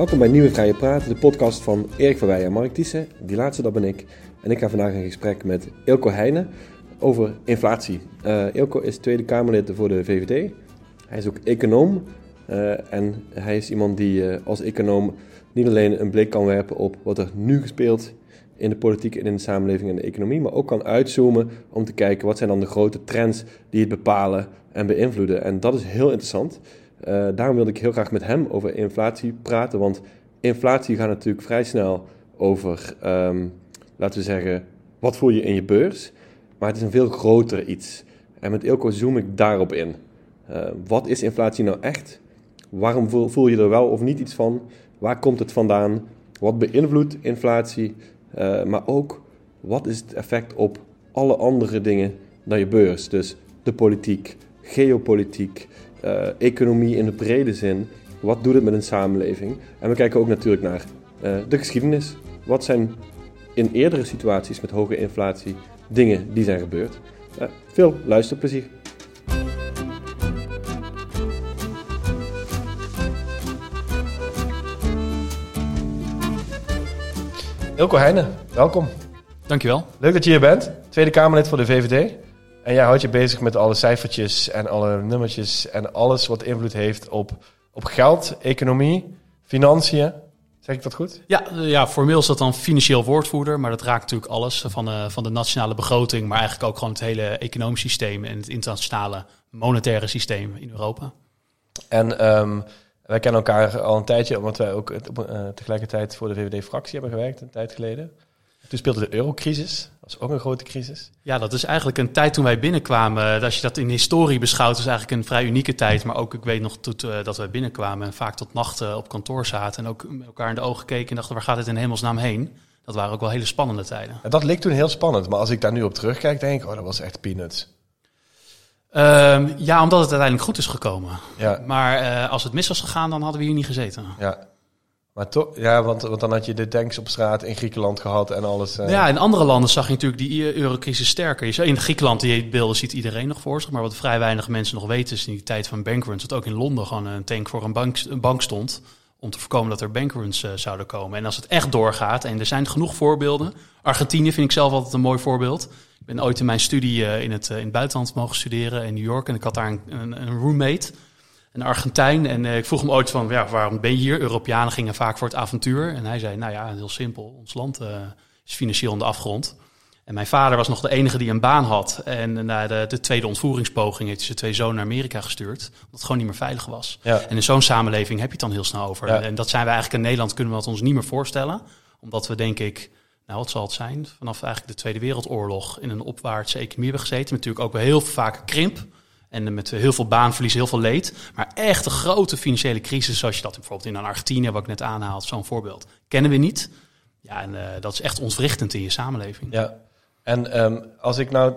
Welkom bij Nieuwe Vrije Praten, de podcast van Erik van Weijen en Mark Thiessen. Die laatste, dat ben ik. En ik ga vandaag in gesprek met Ilko Heijnen over inflatie. Uh, Ilko is Tweede Kamerlid voor de VVD. Hij is ook econoom. Uh, en hij is iemand die uh, als econoom niet alleen een blik kan werpen op wat er nu gespeeld in de politiek en in de samenleving en de economie, maar ook kan uitzoomen om te kijken wat zijn dan de grote trends die het bepalen en beïnvloeden. En dat is heel interessant. Uh, daarom wilde ik heel graag met hem over inflatie praten, want inflatie gaat natuurlijk vrij snel over, um, laten we zeggen, wat voel je in je beurs, maar het is een veel groter iets. En met Ilko zoom ik daarop in. Uh, wat is inflatie nou echt? Waarom voel, je er wel of niet iets van? Waar komt het vandaan? Wat beïnvloedt inflatie? Uh, maar ook, wat is het effect op alle andere dingen dan je beurs? Dus de politiek, geopolitiek, uh, economie in de brede zin. Wat doet het met een samenleving? En we kijken ook natuurlijk naar uh, de geschiedenis. Wat zijn in eerdere situaties met hoge inflatie dingen die zijn gebeurd? Uh, veel luisterplezier. Ilko Heijnen, welkom. Dankjewel. Leuk dat je hier bent. Tweede Kamerlid voor de VVD. En jij houdt je bezig met alle cijfertjes en alle nummertjes en alles wat invloed heeft op, op geld, economie, financiën. Zeg ik dat goed? Ja, ja, formeel is dat dan financieel woordvoerder, maar dat raakt natuurlijk alles van de, van de nationale begroting, maar eigenlijk ook gewoon het hele economisch systeem en het internationale monetaire systeem in Europa. En um, wij kennen elkaar al een tijdje, omdat wij ook uh, tegelijkertijd voor de VVD-fractie hebben gewerkt, een tijd geleden. Toen speelde de eurocrisis. Dat was ook een grote crisis. Ja, dat is eigenlijk een tijd toen wij binnenkwamen. Als je dat in historie beschouwt, is eigenlijk een vrij unieke tijd. Maar ook, ik weet nog toen, uh, dat wij binnenkwamen en vaak tot nachten op kantoor zaten. En ook met elkaar in de ogen keken en dachten, waar gaat het in hemelsnaam heen? Dat waren ook wel hele spannende tijden. En dat leek toen heel spannend. Maar als ik daar nu op terugkijk, denk ik, oh, dat was echt peanuts. Um, ja, omdat het uiteindelijk goed is gekomen. Ja. Maar uh, als het mis was gegaan, dan hadden we hier niet gezeten. Ja. Maar toch, ja, want, want dan had je de tanks op straat in Griekenland gehad en alles. Uh... Ja, in andere landen zag je natuurlijk die eurocrisis sterker. Je in Griekenland, die beelden ziet iedereen nog voor zich. Maar wat vrij weinig mensen nog weten, is in die tijd van bankruns, dat ook in Londen gewoon een tank voor een bank, een bank stond. Om te voorkomen dat er bankruns uh, zouden komen. En als het echt doorgaat, en er zijn genoeg voorbeelden. Argentinië vind ik zelf altijd een mooi voorbeeld. Ik ben ooit in mijn studie uh, in, het, in het buitenland mogen studeren in New York. En ik had daar een, een roommate een Argentijn. En uh, ik vroeg hem ooit van, ja, waarom ben je hier? Europeanen gingen vaak voor het avontuur. En hij zei, nou ja, heel simpel. Ons land uh, is financieel in de afgrond. En mijn vader was nog de enige die een baan had. En na de, de tweede ontvoeringspoging heeft hij zijn twee zonen naar Amerika gestuurd. Omdat het gewoon niet meer veilig was. Ja. En in zo'n samenleving heb je het dan heel snel over. Ja. En dat zijn we eigenlijk in Nederland, kunnen we dat ons niet meer voorstellen. Omdat we denk ik, nou wat zal het zijn? Vanaf eigenlijk de Tweede Wereldoorlog in een opwaartse economie hebben gezeten. Natuurlijk ook wel heel vaak krimp. En met heel veel baanverlies, heel veel leed. Maar echt een grote financiële crisis, zoals je dat bijvoorbeeld in Argentinië, wat ik net aanhaal, zo'n voorbeeld, kennen we niet. Ja, en uh, dat is echt ontwrichtend in je samenleving. Ja, en um, als ik nou.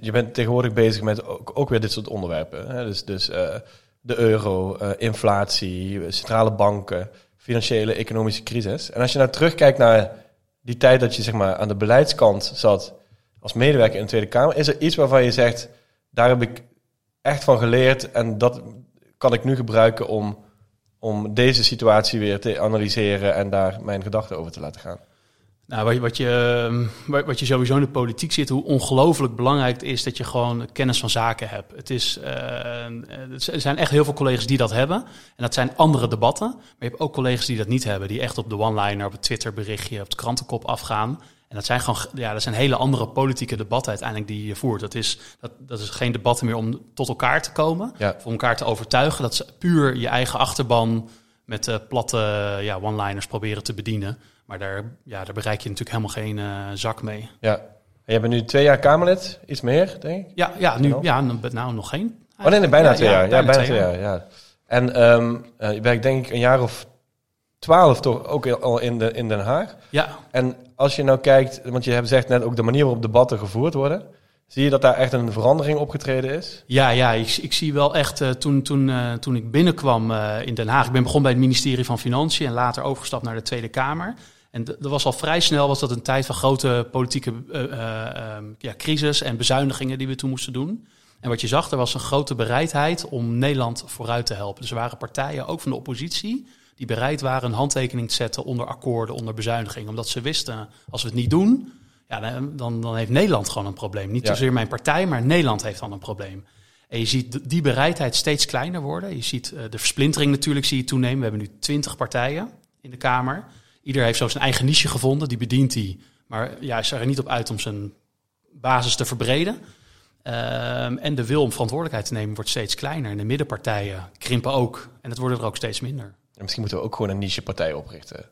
Je bent tegenwoordig bezig met ook, weer dit soort onderwerpen. Hè? Dus, dus uh, de euro, uh, inflatie, centrale banken, financiële, economische crisis. En als je nou terugkijkt naar die tijd dat je zeg maar, aan de beleidskant zat als medewerker in de Tweede Kamer, is er iets waarvan je zegt daar heb ik echt van geleerd. En dat kan ik nu gebruiken om, om deze situatie weer te analyseren en daar mijn gedachten over te laten gaan. Nou, wat je, wat je sowieso in de politiek zit, hoe ongelooflijk belangrijk het is dat je gewoon kennis van zaken hebt. Het is, uh, er zijn echt heel veel collega's die dat hebben. En dat zijn andere debatten. Maar je hebt ook collega's die dat niet hebben. Die echt op de one-liner, op het Twitter-berichtje, op de krantenkop afgaan. En dat zijn gewoon ja, dat zijn hele andere politieke debatten uiteindelijk die je voert. Dat is, dat, dat is geen debatten meer om tot elkaar te komen, ja. om elkaar te overtuigen. Dat is puur je eigen achterban met uh, platte ja, one-liners proberen te bedienen. Maar daar, ja, daar bereik je natuurlijk helemaal geen uh, zak mee. Ja. En je bent nu twee jaar Kamerlid, iets meer, denk ik? Ja, ja, nu, ja nou nog geen. Oh nee, nee bijna ja, twee jaar. Ja, bijna, bijna twee jaar. ja. En um, je werkt denk ik een jaar of twaalf toch ook al in, de, in Den Haag. Ja. En als je nou kijkt, want je hebt zegt net ook de manier waarop debatten gevoerd worden. Zie je dat daar echt een verandering opgetreden is? Ja, ja ik, ik zie wel echt uh, toen, toen, uh, toen ik binnenkwam uh, in Den Haag. Ik ben begonnen bij het ministerie van Financiën en later overgestapt naar de Tweede Kamer. En dat was al vrij snel was dat een tijd van grote politieke ja, crisis en bezuinigingen die we toen moesten doen. En wat je zag, er was een grote bereidheid om Nederland vooruit te helpen. Dus er waren partijen, ook van de oppositie, die bereid waren een handtekening te zetten onder akkoorden, onder bezuiniging. Omdat ze wisten, als we het niet doen, ja, dan, dan heeft Nederland gewoon een probleem. Niet zozeer mijn partij, maar Nederland heeft dan een probleem. En je ziet die bereidheid steeds kleiner worden. Je ziet uh, de versplintering natuurlijk zie je toenemen. We hebben nu twintig partijen in de Kamer. Ieder heeft zo zijn eigen niche gevonden, die bedient hij. Maar ja, is er niet op uit om zijn basis te verbreden. Um, en de wil om verantwoordelijkheid te nemen wordt steeds kleiner. En de middenpartijen krimpen ook. En het worden er ook steeds minder. En misschien moeten we ook gewoon een niche-partij oprichten.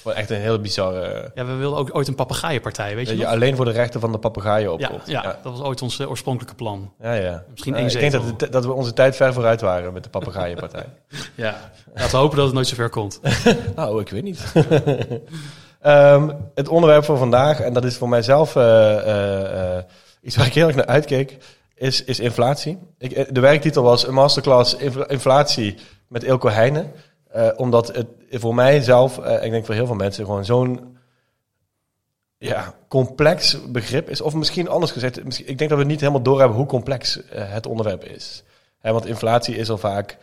Voor echt een heel bizarre... Ja, we wilden ook ooit een papegaaienpartij, weet je Dat je alleen voor de rechten van de papegaaien opkomt. Ja, ja, dat was ooit ons uh, oorspronkelijke plan. Ja, ja. Misschien één Ik denk dat, dat we onze tijd ver vooruit waren met de papegaaienpartij. ja, laten we hopen dat het nooit zover komt. nou, ik weet niet. um, het onderwerp voor vandaag, en dat is voor mijzelf uh, uh, iets waar ik heel erg naar uitkeek, is, is inflatie. Ik, de werktitel was een masterclass inflatie met Ilko Heijnen. Uh, omdat het voor mij zelf, uh, ik denk voor heel veel mensen, gewoon zo'n ja, complex begrip is. Of misschien anders gezegd, ik denk dat we niet helemaal doorhebben hoe complex uh, het onderwerp is. want inflatie is al vaak,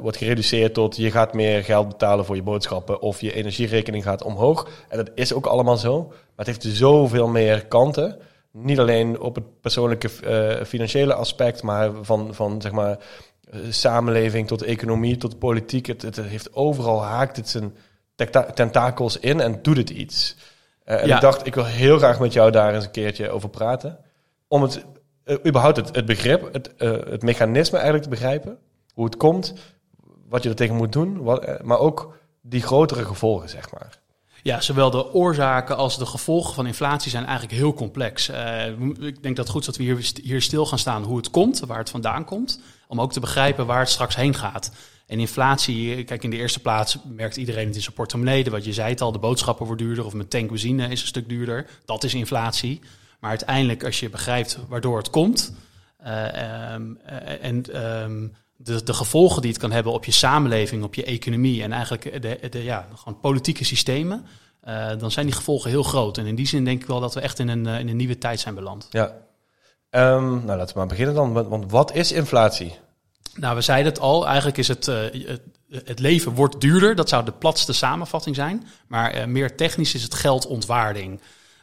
wordt gereduceerd tot je gaat meer geld betalen voor je boodschappen of je energierekening gaat omhoog. En dat is ook allemaal zo. Maar het heeft zoveel meer kanten. Niet alleen op het persoonlijke financiële aspect, maar van, van zeg maar eh, samenleving, tot economie, tot politiek. Het, het heeft overal haakt het zijn tentakels in en doet het iets. Uh, en ik dacht, ik wil heel graag met jou daar eens een keertje over praten. Om het, uh, überhaupt het, het begrip, het, uh, het mechanisme eigenlijk te begrijpen. Hoe het komt, wat je er tegen moet doen, wat, maar ook die grotere gevolgen, zeg maar. Ja, zowel de oorzaken als de gevolgen van inflatie zijn eigenlijk heel complex. Ik denk dat het goed is dat we hier, hier stil gaan staan hoe het komt, waar het vandaan komt. Om ook te begrijpen waar het straks heen gaat. En inflatie, kijk in de eerste plaats merkt iedereen het in zijn portemonnee. Wat je zei het al, de boodschappen worden duurder of mijn tank benzine is een stuk duurder. Dat is inflatie. Maar uiteindelijk als je begrijpt waardoor het komt... Uh, um, en um, de, de gevolgen die het kan hebben op je samenleving, op je economie en eigenlijk de, de ja, gewoon politieke systemen, uh, dan zijn die gevolgen heel groot. En in die zin denk ik wel dat we echt in een, in een nieuwe tijd zijn beland. Ja. Um, nou, laten we maar beginnen dan. Want wat is inflatie? Nou, we zeiden het al. Eigenlijk is het, uh, het, leven wordt duurder. Dat zou de platste samenvatting zijn. Maar meer technisch is het geldontwaarding.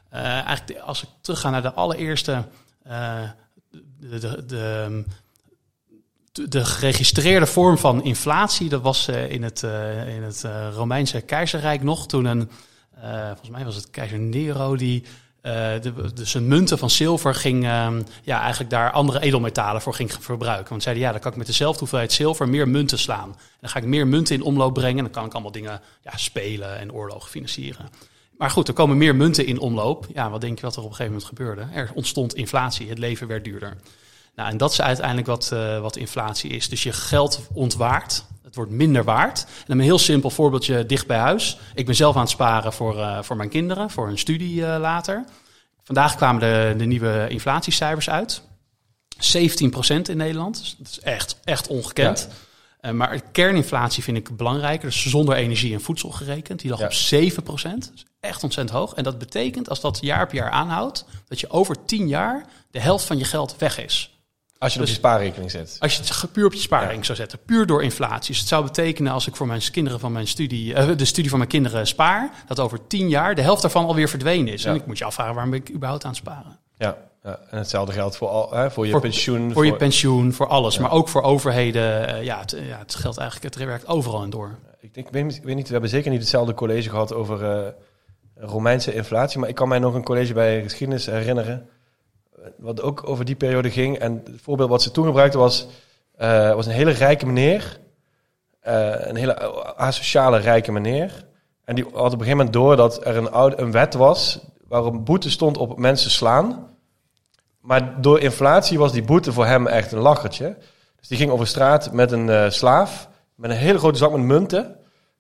eigenlijk als ik terugga naar de allereerste... de, de, de de geregistreerde vorm van inflatie, dat was uh, in het, uh, in het uh, Romeinse keizerrijk nog. Toen een, volgens mij was het keizer Nero, die de, dus een munten van zilver ging, ehm, ja, eigenlijk daar andere edelmetalen voor ging verbruiken. Want zeiden, ja, dan kan ik met dezelfde hoeveelheid zilver meer munten slaan. En dan ga ik meer munten in omloop brengen en dan kan ik allemaal dingen ja, spelen en oorlogen financieren. Maar goed, er komen meer munten in omloop. Ja, wat denk je wat er op een gegeven moment gebeurde? Er ontstond inflatie, het leven werd duurder. Nou, en dat is uiteindelijk wat, uh, wat inflatie is. Dus je geld ontwaart. Het wordt minder waard. En een heel simpel voorbeeldje dicht bij huis. Ik ben zelf aan het sparen voor, uh, voor mijn kinderen, voor hun studie uh, later. Vandaag kwamen de, de nieuwe inflatiecijfers uit. 17% in Nederland. Dus dat is echt, echt ongekend. Ja. maar kerninflatie vind ik belangrijker. Dus zonder energie en voedsel gerekend. Die lag ja. op 7%. Dat is echt ontzettend hoog. En dat betekent, als dat jaar op jaar aanhoudt, dat je over 10 jaar de helft van je geld weg is. Als je het dus, op je spaarrekening zet. Als je het puur op je spaarrekening zou zetten, puur door inflatie. Dus het zou betekenen als ik voor mijn kinderen van mijn studie, uh, de studie van mijn kinderen spaar, dat over tien jaar de helft daarvan alweer verdwenen is. Ja. En ik moet je afvragen waarom ben ik überhaupt aan het sparen. Ja, ja. en hetzelfde geldt voor, al, hè, voor je pensioen. Voor, voor, je pensioen, voor alles. Maar ook voor overheden. Uh, ja, het, ja, het geldt eigenlijk, het werkt overal en door. Ik, denk, ik, weet, ik weet niet, we hebben zeker niet hetzelfde college gehad over uh, Romeinse inflatie. Maar ik kan mij nog een college bij geschiedenis herinneren wat ook over die periode ging. En het voorbeeld wat ze toen gebruikten was, uh, was een hele rijke meneer. Uh, een hele asociale rijke meneer. En die had op een gegeven moment door dat er een, oude, een wet was waarop boete stond op mensen slaan. Maar door inflatie was die boete voor hem echt een lachertje. Dus die ging over straat met een uh, slaaf, met een hele grote zak met munten.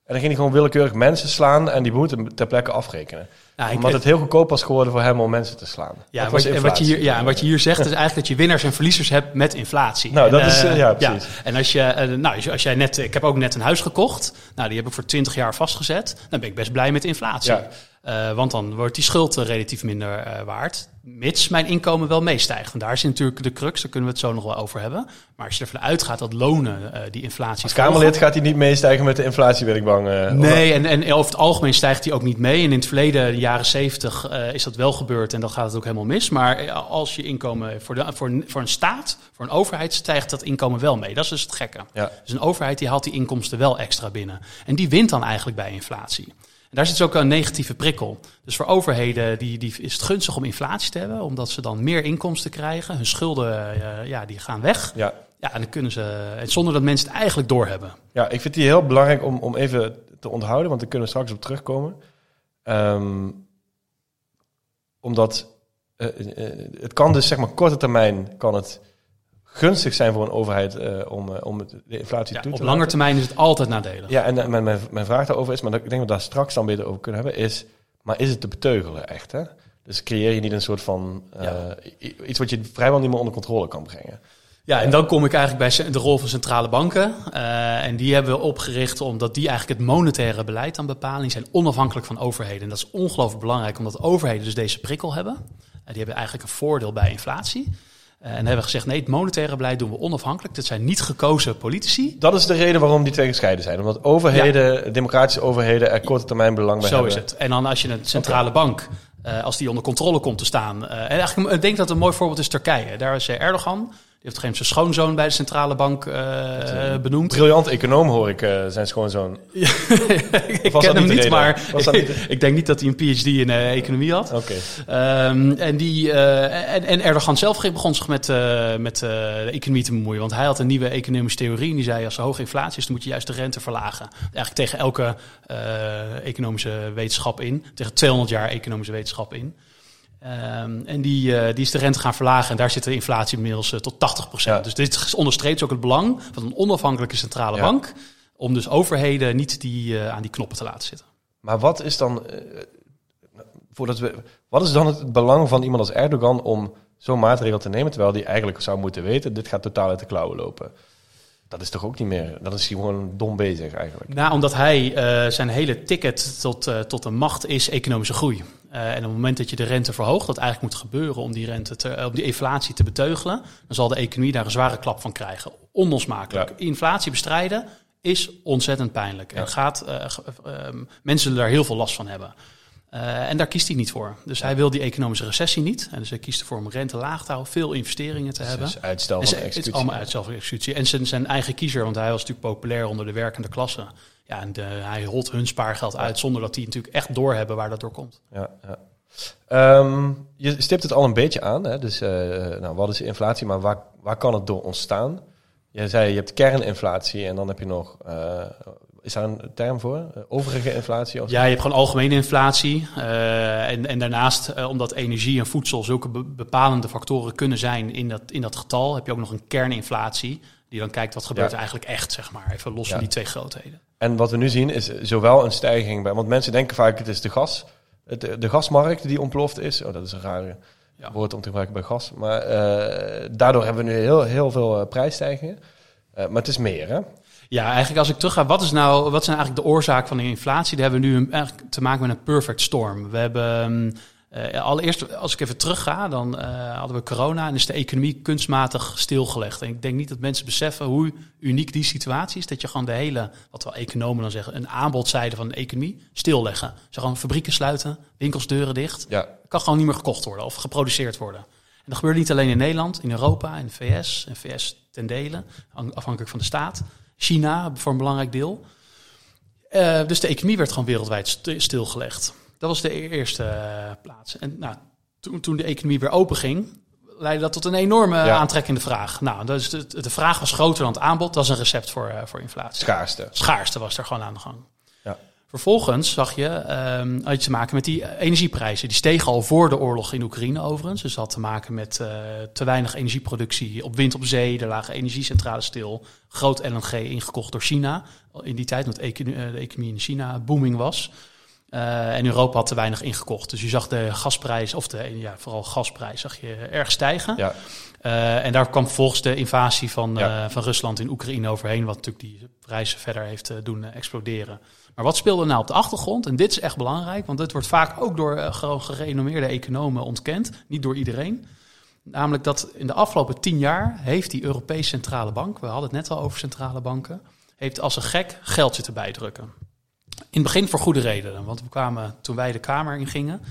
En dan ging hij gewoon willekeurig mensen slaan en die boete ter plekke afrekenen. Nou, ik- Omdat het heel goedkoop was geworden voor hem om mensen te slaan. Ja, Dat wat, was en wat je hier, ja, en wat je hier zegt is eigenlijk dat je winnaars en verliezers hebt met inflatie. Nou, En, dat is, eh, eh, ja, precies. En als je, eh, nou, als jij net, ik heb ook net een huis gekocht. Nou, die heb ik voor 20 jaar vastgezet. Dan ben ik best blij met inflatie. Ja. Eh, want dan wordt die schuld eh, relatief minder eh, waard. Mits mijn inkomen wel meestijgt. En daar is natuurlijk de crux, daar kunnen we het zo nog wel over hebben. Maar als je ervan uitgaat dat lonen die inflatie Als Kamerlid gaat hij niet meestijgen met de inflatie, ben ik bang. Nee, en, en over het algemeen stijgt die ook niet mee. En in het verleden, de jaren zeventig, is dat wel gebeurd en dan gaat het ook helemaal mis. Maar als je inkomen voor, de, voor, een, voor een staat, voor een overheid, stijgt dat inkomen wel mee. Dat is dus het gekke. Ja. Dus een overheid die haalt die inkomsten wel extra binnen. En die wint dan eigenlijk bij inflatie. Daar zit dus ook een negatieve prikkel. Dus voor overheden die, die is het gunstig om inflatie te hebben, omdat ze dan meer inkomsten krijgen. Hun schulden eh, ja, die gaan weg. Ja. Ja, en dan kunnen ze, zonder dat mensen het eigenlijk doorhebben. ja, ik vind die heel belangrijk om, om even te onthouden, want daar kunnen we straks op terugkomen. Ehm, omdat eh, eh, het kan dus, zeg maar, korte termijn kan het gunstig zijn voor een overheid eh, om, eh, om de inflatie Ja, toe te op lange termijn is het altijd nadelig. Ja, en eh, mijn, mijn, mijn vraag daarover is, maar ik denk dat we daar straks dan beter over kunnen hebben, is, maar is het te beteugelen echt, hè? Dus creëer je niet een soort van, Ja. iets wat je vrijwel niet meer onder controle kan brengen. Ja, en dan kom ik eigenlijk bij de rol van centrale banken. En die hebben we opgericht omdat die eigenlijk het monetaire beleid aan bepalen. Die zijn onafhankelijk van overheden. En dat is ongelooflijk belangrijk, omdat overheden dus deze prikkel hebben. Eh, die hebben eigenlijk een voordeel bij inflatie. Eh, en hebben gezegd, nee, het monetaire beleid doen we onafhankelijk. Dat zijn niet gekozen politici. Dat is de reden waarom die twee gescheiden zijn. Omdat overheden, democratische overheden, er korte termijn belang bij Zo hebben. is het. En dan als je een centrale bank, eh, als die onder controle komt te staan. eh, en eigenlijk, ik denk dat een mooi voorbeeld is Turkije. Daar is Erdogan. Heeft op een gegeven moment zijn schoonzoon bij de centrale bank eh, benoemd. Briljant econoom hoor ik, eh, zijn schoonzoon. ik ken hem niet maar niet ik denk niet dat hij een PhD in eh, economie had. Oké. Ehm, en, die, eh, en, en Erdogan zelf begon zich met, eh, met eh, de economie te bemoeien. Want hij had een nieuwe economische theorie. En die zei, als er hoge inflatie is, dan moet je juist de rente verlagen. Eigenlijk tegen elke eh, economische wetenschap in. Tegen 200 jaar economische wetenschap in. Ehm, en die, eh, die is de rente gaan verlagen. En daar zit de inflatie inmiddels eh, tot 80%. Ja. Dus dit onderstreept ook het belang van een onafhankelijke centrale Ja. bank. Om dus overheden niet die, eh, aan die knoppen te laten zitten. Maar wat is dan, voordat we, wat is dan het belang van iemand als Erdogan om zo'n maatregel te nemen, terwijl die eigenlijk zou moeten weten, dit gaat totaal uit de klauwen lopen? Dat is toch ook niet meer, dat is hij gewoon dom bezig eigenlijk. Nou, omdat hij zijn hele ticket tot, tot de macht is economische groei. Eh, en op het moment dat je de rente verhoogt, wat eigenlijk moet gebeuren om die, rente te, eh, om die inflatie te beteugelen, dan zal de economie daar een zware klap van krijgen. Onlosmakelijk. Ja. Inflatie bestrijden is ontzettend pijnlijk. Ja. En gaat, eh, ehm, mensen zullen daar heel veel last van hebben. En daar kiest hij niet voor. Dus hij wil die economische recessie niet. En dus hij kiest ervoor om rente laag te houden, veel investeringen te hebben. Dus uitstel En van ze- het is executie. allemaal uit zelfexecutie. En zijn, zijn eigen kiezer, want hij was natuurlijk populair onder de werkende klasse. Ja, en de, hij holt hun spaargeld uit zonder dat die natuurlijk echt doorhebben waar dat door komt. Ja, ja. Ehm, je stipt het al een beetje aan. Hè? Dus eh, nou, wat is inflatie, maar waar, waar kan het door ontstaan? Je zei, je hebt kerninflatie en dan heb je nog... eh, is daar een term voor? Eh, overige inflatie? Of Ja, je hebt gewoon algemene inflatie. eh, en, en daarnaast, eh, omdat energie en voedsel zulke be- bepalende factoren kunnen zijn in dat, in dat getal, heb je ook nog een kerninflatie. Die dan kijkt wat gebeurt er eigenlijk echt, zeg maar. Even los van die twee grootheden. En wat we nu zien is zowel een stijging bij... Want mensen denken vaak het is de gas. Het, de gasmarkt die ontploft is. Oh, dat is een rare Ja. woord om te gebruiken bij gas. Maar eh, daardoor hebben we nu heel, heel veel eh, prijsstijgingen. Eh, maar het is meer, hè? Ja, eigenlijk als ik terug ga, wat, is nou, wat zijn eigenlijk de oorzaak van de inflatie? Daar hebben we nu een, eigenlijk te maken met een perfect storm. We hebben eh, allereerst, als ik even terug ga, dan eh, hadden we corona en is de economie kunstmatig stilgelegd. En ik denk niet dat mensen beseffen hoe uniek die situatie is. Dat je gewoon de hele, wat we economen dan zeggen, een aanbodzijde van de economie stilleggen. Ze gewoon fabrieken sluiten, winkels deuren dicht. Ja, kan gewoon niet meer gekocht worden of geproduceerd worden. En dat gebeurt niet alleen in Nederland, in Europa, in de VS, en VS ten dele, afhankelijk van de staat. China voor een belangrijk deel. Eh, dus de economie werd gewoon wereldwijd st- stilgelegd. Dat was de e- eerste eh, plaats. En nou, toen, toen de economie weer open ging, leidde dat tot een enorme Ja. aantrekkende vraag. Nou, dus de, de vraag was groter dan het aanbod. Dat is een recept voor, eh, voor inflatie. schaarste. Schaarste was er gewoon aan de gang. Ja. Vervolgens zag je, ehm had je te maken met die eh, energieprijzen. Die stegen al voor de oorlog in Oekraïne overigens. Dus dat had te maken met te weinig energieproductie op wind op zee. Er lagen energiecentrales stil. Groot LNG ingekocht door China in die tijd, omdat de economie in China booming was. Uh, en Europa had te weinig ingekocht. Dus je zag de gasprijs, of de, ja, vooral gasprijs, zag je erg stijgen. Ja. Uh, en daar kwam volgens de invasie van, ja. van Rusland in Oekraïne overheen, wat natuurlijk die prijzen verder heeft doen exploderen. Maar wat speelde nou op de achtergrond? En dit is echt belangrijk, want dit wordt vaak ook door gewoon gerenommeerde economen ontkend, niet door iedereen. Namelijk dat in de afgelopen tien jaar heeft die Europese Centrale Bank, we hadden het net al over centrale banken, heeft als een gek geld zitten bijdrukken. In het begin voor goede redenen, want we kwamen toen wij de Kamer ingingen,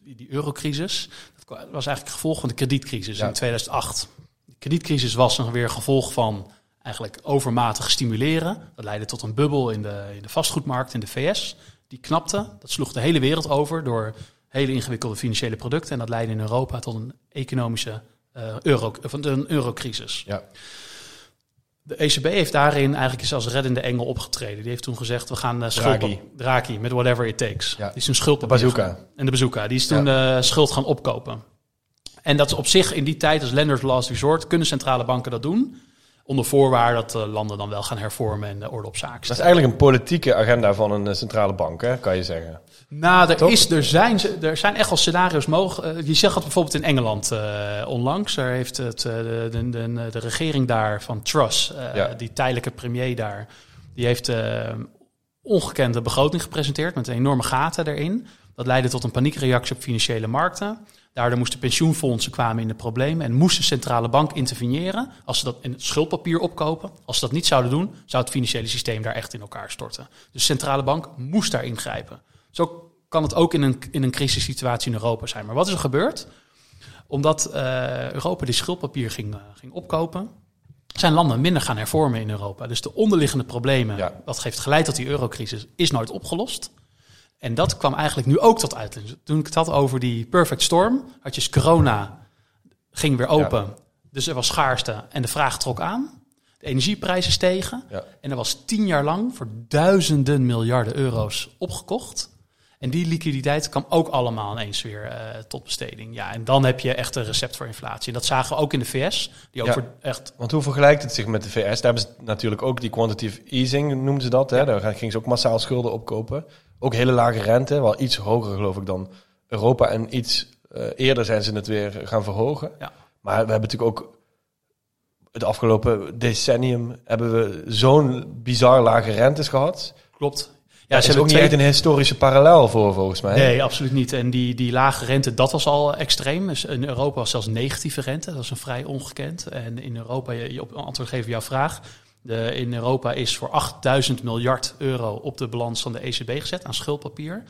die eurocrisis, dat was eigenlijk het gevolg van de kredietcrisis in 2008. De kredietcrisis was dan weer gevolg van eigenlijk overmatig stimuleren. Dat leidde tot een bubbel in de, in de vastgoedmarkt in de VS. Die knapte, dat sloeg de hele wereld over door hele ingewikkelde financiële producten. En dat leidde in Europa tot een economische uh, euro, een eurocrisis. Ja. De ECB heeft daarin eigenlijk eens als reddende engel opgetreden. Die heeft toen gezegd, we gaan uh, schuld... Draghi. Draghi, met whatever it takes. Ja. Die is een schuld... De bazooka. En de bazooka. Die is toen uh, schuld gaan opkopen. En dat is op zich in die tijd als lenders last resort... kunnen centrale banken dat doen... Onder voorwaarde dat de landen dan wel gaan hervormen en de orde op zaken Dat is eigenlijk een politieke agenda van een centrale bank, hè, kan je zeggen. Nou, er, is, er, zijn, er zijn echt wel scenario's mogelijk. Je zegt dat bijvoorbeeld in Engeland uh, onlangs. Daar heeft het, de, de, de, de, regering daar van Truss, uh, ja. die tijdelijke premier daar, die heeft ongekende begroting gepresenteerd met enorme gaten erin. Dat leidde tot een paniekreactie op financiële markten. Daardoor moesten pensioenfondsen kwamen in de problemen en moest de centrale bank interveneren als ze dat in het schuldpapier opkopen. Als ze dat niet zouden doen, zou het financiële systeem daar echt in elkaar storten. Dus de centrale bank moest daar ingrijpen. Zo kan het ook in een, in een crisissituatie in Europa zijn. Maar wat is er gebeurd? Omdat uh, Europa die schuldpapier ging, uh, ging opkopen, zijn landen minder gaan hervormen in Europa. Dus de onderliggende problemen, Ja. wat heeft geleid tot die eurocrisis, is nooit opgelost. En dat kwam eigenlijk nu ook tot uiting. Toen ik het had over die perfect storm, had je corona, ging weer open. Dus er was schaarste en de vraag trok aan. De energieprijzen stegen. Ja. En er was tien jaar lang voor duizenden miljarden euro's opgekocht. En die liquiditeit kwam ook allemaal ineens weer uh, tot besteding. Ja, en dan heb je echt een recept voor inflatie. En dat zagen we ook in de VS. Die Ja. over echt Want hoe vergelijkt het zich met de VS? Daar hebben ze natuurlijk ook die quantitative easing, noemden ze dat. Hè? Daar gingen ze ook massaal schulden opkopen. Ook hele lage rente, wel iets hoger geloof ik dan Europa. En iets eh, eerder zijn ze het weer gaan verhogen. Ja. Maar we hebben natuurlijk ook het afgelopen decennium hebben we zo'n bizar lage rentes gehad. klopt. Ja, ze is ook hebben niet echt een historische parallel voor volgens mij. Nee, absoluut niet. En die, die lage rente, dat was al extreem. Dus in Europa was zelfs negatieve rente. Dat is een vrij ongekend. En in Europa, je, je op antwoord geven op jouw vraag. De, in Europa is voor 8000 miljard euro op de balans van de ECB gezet aan schuldpapier.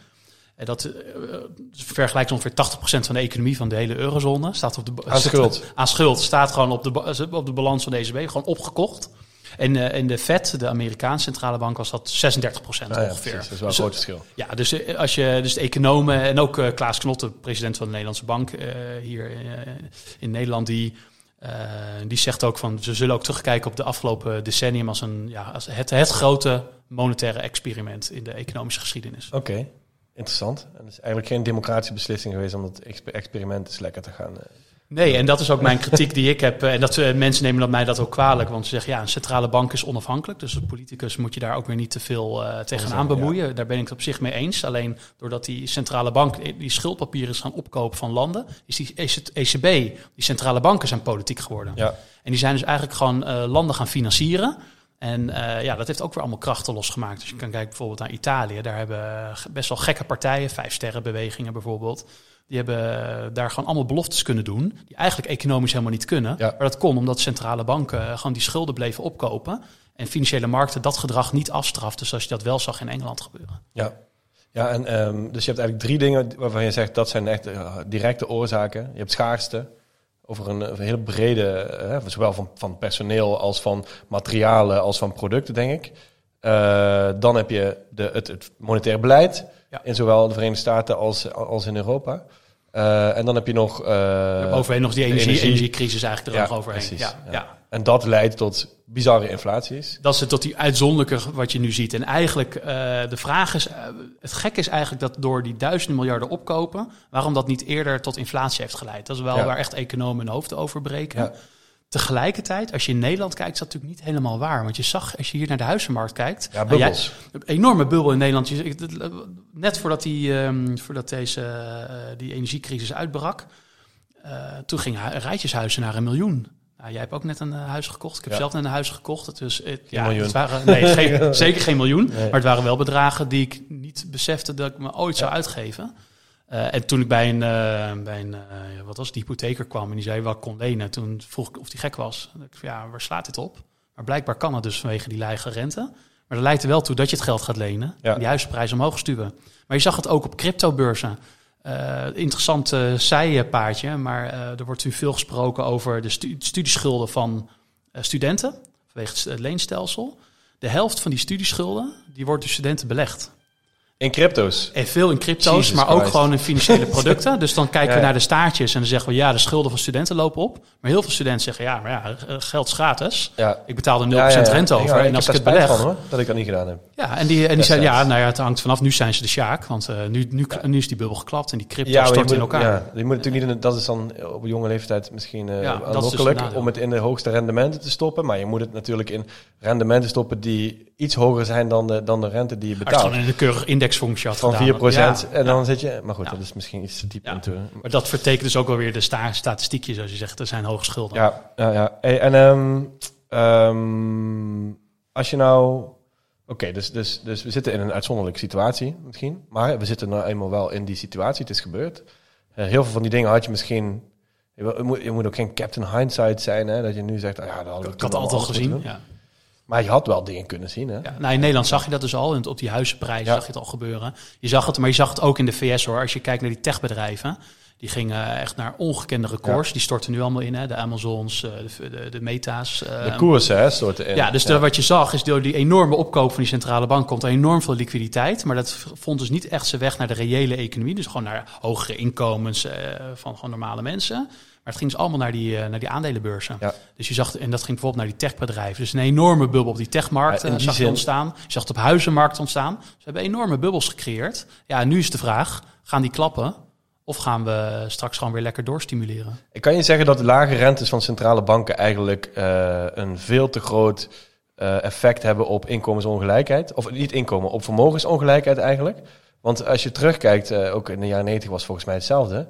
En dat eh, vergelijkt ongeveer 80% van de economie van de hele eurozone. Staat op de, Aan schuld. Aan schuld. Staat gewoon op de, op de balans van de ECB. Gewoon opgekocht. En eh, in de Fed, de Amerikaanse centrale bank, was dat 36% Nou ja, ongeveer. precies, dat is wel een Dus, groot verschil. ja, dus eh, als je dus de economen en ook Klaas Knot, de president van de Nederlandse Bank hier in Nederland, die, die zegt ook van ze zullen ook terugkijken op de afgelopen decennium als een ja, als het, het grote monetaire experiment in de economische geschiedenis. Oké, interessant. En het is eigenlijk geen democratische beslissing geweest om dat exper- experiment eens lekker te gaan. Nee, en dat is ook mijn kritiek die ik heb. eh, En dat eh, mensen nemen dat mij dat ook kwalijk. Want ze zeggen ja, een centrale bank is onafhankelijk. Dus als politicus moet je daar ook weer niet te veel eh, tegenaan bemoeien. Daar ben ik het op zich mee eens. Alleen doordat die centrale bank die schuldpapieren is gaan opkopen van landen, is die ECB, die centrale banken zijn politiek geworden. Ja, En die zijn dus eigenlijk gewoon landen gaan financieren. En eh, ja, dat heeft ook weer allemaal krachten losgemaakt. Dus je kan kijken bijvoorbeeld naar Italië. Daar hebben eh, best wel gekke partijen, vijf sterrenbewegingen bijvoorbeeld. Die hebben eh, daar gewoon allemaal beloftes kunnen doen. Die eigenlijk economisch helemaal niet kunnen. Ja. Maar dat kon omdat centrale banken gewoon die schulden bleven opkopen. En financiële markten dat gedrag niet afstraften. Zoals je dat wel zag in Engeland gebeuren. ja. Ja, en ehm, dus je hebt eigenlijk drie dingen waarvan je zegt dat zijn echt directe oorzaken. Je hebt schaarste over een, een hele brede, eh, zowel van, van personeel als van materialen als van producten, denk ik. Eh, dan heb je de, het, het monetair beleid Ja. in zowel de Verenigde Staten als, als in Europa. Eh, en dan heb je nog... eh, Overheen nog die energie, energie. energiecrisis eigenlijk er Ja, nog overheen. Ja. En dat leidt tot bizarre inflaties. Dat is het tot die uitzonderlijke wat je nu ziet. En eigenlijk, eh, de vraag is, het gekke is eigenlijk dat door die duizenden miljarden opkopen, waarom dat niet eerder tot inflatie heeft geleid. Dat is wel Ja. waar echt economen hun hoofd over breken. Ja. Tegelijkertijd, als je in Nederland kijkt, is dat natuurlijk niet helemaal waar. Want je zag, als je hier naar de huizenmarkt kijkt... Ja, nou, jij- bubbels. een enorme bubbel in Nederland. Net voordat, die, ehm, voordat deze, eh, die energiecrisis uitbrak, eh, toen gingen hu- rijtjeshuizen naar een miljoen. Nou, jij hebt ook net een eh, huis gekocht. Ik heb Ja. zelf net een huis gekocht. Het was, het, ja. Het waren, nee, geen- zeker geen miljoen. Nee. Maar het waren wel bedragen die ik niet besefte dat ik me ooit zou uitgeven. Eh, en toen ik bij een, eh, bij een eh, wat was het, hypotheker kwam en die zei wat ik kon lenen, toen vroeg ik of die gek was. Ik, ja, waar slaat dit op? Maar blijkbaar kan het dus vanwege die lage rente. Maar er lijkt er wel toe dat je het geld gaat lenen. Ja. En die huizenprijzen omhoog stuwen. Maar je zag het ook op cryptobeurzen. Interessant zijpaardje, maar er wordt nu veel gesproken over de stu- studieschulden van studenten. Vanwege het leenstelsel. De helft van die studieschulden, die wordt door studenten belegd. In crypto's. En veel in crypto's, Jesus maar ook Christ. gewoon in financiële producten. Dus dan kijken Ja, we ja. naar de staartjes en dan zeggen we... ja, de schulden van studenten lopen op. Maar heel veel studenten zeggen... ja, maar ja, eh, geld is gratis. Ja. Ik betaal er 0% Ja, ja, ja. rente over. Ja, en als ik het beleg... van hoor, dat ik dat niet gedaan heb. Ja, en die, en die zeiden, ja, nou ja, het hangt vanaf. Nu zijn ze de sjaak, want eh, nu, nu, nu is die bubbel geklapt en die crypto je stort moet, in elkaar. Ja, je moet natuurlijk niet in, dat is dan op jonge leeftijd misschien eh Ja, dus aanlokkelijk om het in de hoogste rendementen te stoppen. Maar je moet het natuurlijk in rendementen stoppen die iets hoger zijn dan de, dan de rente die je Als je betaalt. in een keurige indexfunctie had Van gedaan. 4% Ja, en dan ja. zit je... Maar goed, dat is misschien iets te diep Ja. Maar dat vertekent dus ook wel weer de sta statistiekjes, zoals je zegt. Er zijn hoge schulden. Ja, ja, ja. Hey, en ehm, ehm, als je nou... Oké, dus, dus, dus we zitten in een uitzonderlijke situatie misschien. Maar we zitten nou eenmaal wel in die situatie. Het is gebeurd. Eh, heel veel van die dingen had je misschien... Je, moet, je moet ook geen Captain Hindsight zijn, hè? Dat je nu zegt, ah, ja, dat we Ik toen had het altijd al gezien. Ja. Maar je had wel dingen kunnen zien, hè? Ja, nou, in Nederland zag je dat dus al. En op die huizenprijzen Ja. zag je het al gebeuren. Je zag het, maar je zag het ook in de VS hoor. Als je kijkt naar die techbedrijven. Die gingen echt naar ongekende records. Die storten nu allemaal in. Hè? De Amazons, eh, de, de, de Meta's. eh, De koersen, hè, storten in. ja, dus wat je zag is door die enorme opkoop van die centrale bank komt er enorm veel liquiditeit. Maar dat vond dus niet echt zijn weg naar de reële economie. Dus gewoon naar hogere inkomens eh, van gewoon normale mensen. Maar het ging dus allemaal naar die, eh, naar die aandelenbeurzen. Ja. Dus je zag, en dat ging bijvoorbeeld naar die techbedrijven. Dus een enorme bubbel op die techmarkt Ja, eh, die zag je ontstaan. Je zag het op huizenmarkt ontstaan. Ze hebben enorme bubbels gecreëerd. Ja, en nu is de vraag, gaan die klappen? Of gaan we straks gewoon weer lekker doorstimuleren? Ik kan je zeggen dat de lage rentes van centrale banken eigenlijk eh, een veel te groot effect hebben op inkomensongelijkheid. Of niet inkomen, op vermogensongelijkheid eigenlijk. Want als je terugkijkt, ook in de jaren 90 was volgens mij hetzelfde.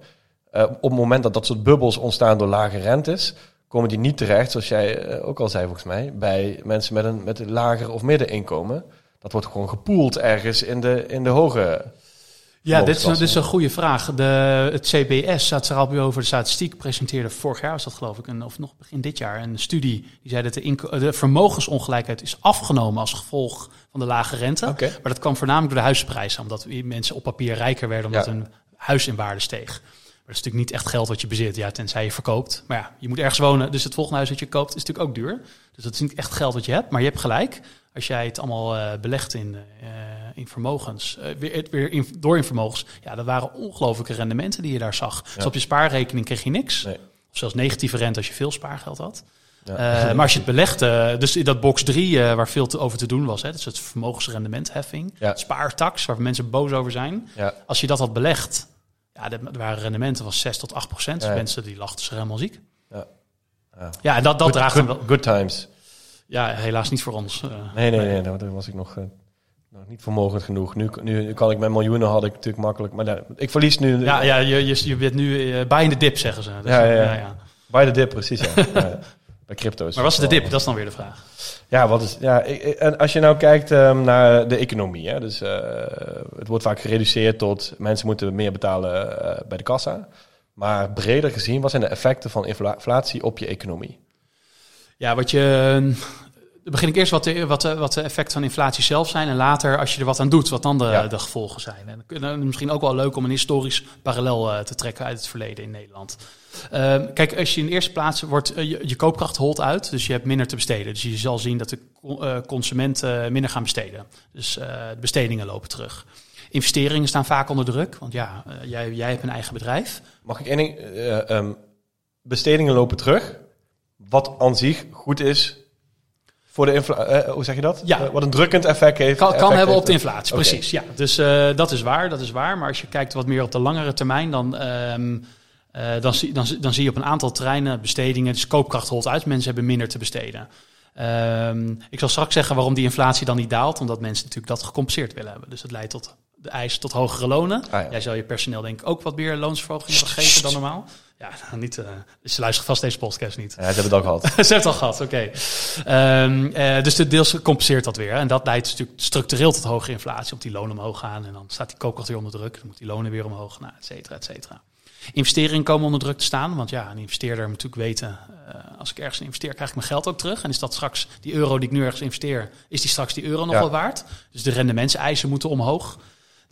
Eh, op het moment dat dat soort bubbels ontstaan door lage rentes, komen die niet terecht, zoals jij eh, ook al zei volgens mij, bij mensen met een, met een lager of middeninkomen. Dat wordt gewoon gepoeld ergens in de, in de hoge. Ja, dit is, dit is een goede vraag. De, het CBS, staat er al over de statistiek, presenteerde vorig jaar, was dat geloof ik, een, of nog begin dit jaar, een studie die zei dat de, vermogensongelijkheid is afgenomen als gevolg van de lage rente. Maar dat kwam voornamelijk door de huizenprijzen, omdat mensen op papier rijker werden omdat Ja. hun huis in waarde steeg. Maar dat is natuurlijk niet echt geld wat je bezit, ja, tenzij je verkoopt. Maar ja, je moet ergens wonen, dus het volgende huis dat je koopt is natuurlijk ook duur. Dus dat is niet echt geld wat je hebt, maar je hebt gelijk. Als jij het allemaal eh, belegt in, eh, in vermogens, eh, weer, weer in, door in vermogens, ja, dat waren ongelooflijke rendementen die je daar zag. Dus op je spaarrekening kreeg je niks. Nee. Of zelfs negatieve rente als je veel spaargeld had. Ja. Maar als je het belegt, eh, dus in dat box 3 eh, waar veel te, over te doen was, hè, is het vermogensrendementheffing, Ja. spaartax, waar mensen boos over zijn. Als je dat had belegd, ja, dat waren rendementen van 6 tot 8 procent. Dus Ja. mensen die lachten zich helemaal ziek. Ja. Ja. Ja, en dat, dat Good- draagt good, hem wel. good times. Ja, helaas niet voor ons. eh. Nee, nee, nee, daar was ik nog, eh, nog niet vermogend genoeg. Nu, nu, nu kan ik met miljoenen had ik natuurlijk makkelijk, maar ik verlies nu Ja, ja je, je, je bent nu eh bij in de dip, zeggen ze. Dus, Ja, ja, ja. ja. bij de dip precies. Ja. Bij crypto's. Maar was het de dip? Dat is dan weer de vraag. Ja, wat is, ja ik- en als je nou kijkt ehm, naar de economie, hè, dus eh, het wordt vaak gereduceerd tot mensen moeten meer betalen eh, bij de kassa. Maar breder gezien, wat zijn de effecten van infla- inflatie op je economie? Ja, wat je. Dan begin ik eerst wat de, wat, de, wat de effecten van inflatie zelf zijn. En later, als je er wat aan doet, wat dan de, Ja. de gevolgen zijn. En dan kunnen misschien ook wel leuk om een historisch parallel eh, te trekken uit het verleden in Nederland. Ehm, kijk, als je in de eerste plaats wordt, eh, je, je koopkracht holt uit, dus je hebt minder te besteden. Dus je zal zien dat de co- eh, consumenten minder gaan besteden. Dus de bestedingen lopen terug. Investeringen staan vaak onder druk, want ja, jij, jij hebt een eigen bedrijf. Mag ik één ding? eh, ehm, bestedingen lopen terug, wat aan zich goed is voor de inflatie. hoe zeg je dat? Ja. Eh, wat een drukkend effect heeft. Kan, hebben op de inflatie, precies. Ja. Dus eh, dat is waar, dat is waar. Maar als je kijkt wat meer op de langere termijn, dan, ehm, eh, dan, zie, dan, dan zie je op een aantal terreinen bestedingen, dus koopkracht holt uit, mensen hebben minder te besteden. Ehm, ik zal straks zeggen waarom die inflatie dan niet daalt, omdat mensen natuurlijk dat gecompenseerd willen hebben. Dus het leidt tot de eis tot hogere lonen. Ah, ja. Jij zal je personeel denk ik ook wat meer loonsverhoging hebben gegeven dan normaal. Ja, nou, niet, eh ze luisteren vast deze podcast niet. Ja, ze hebben het al gehad. Ze heeft het al gehad, oké. Ehm, eh, dus de deels compenseert dat weer. En dat leidt natuurlijk structureel tot hogere inflatie. Op die lonen omhoog gaan. En dan staat die koopkracht weer onder druk. Dan moet die lonen weer omhoog. Nou, et cetera, et cetera. Investeringen komen onder druk te staan. Want ja, een investeerder moet natuurlijk weten... eh, als ik ergens investeer, krijg ik mijn geld ook terug. En is dat straks die euro die ik nu ergens investeer... is die straks die euro nog Ja. wel waard? Dus de rendementseisen moeten omhoog.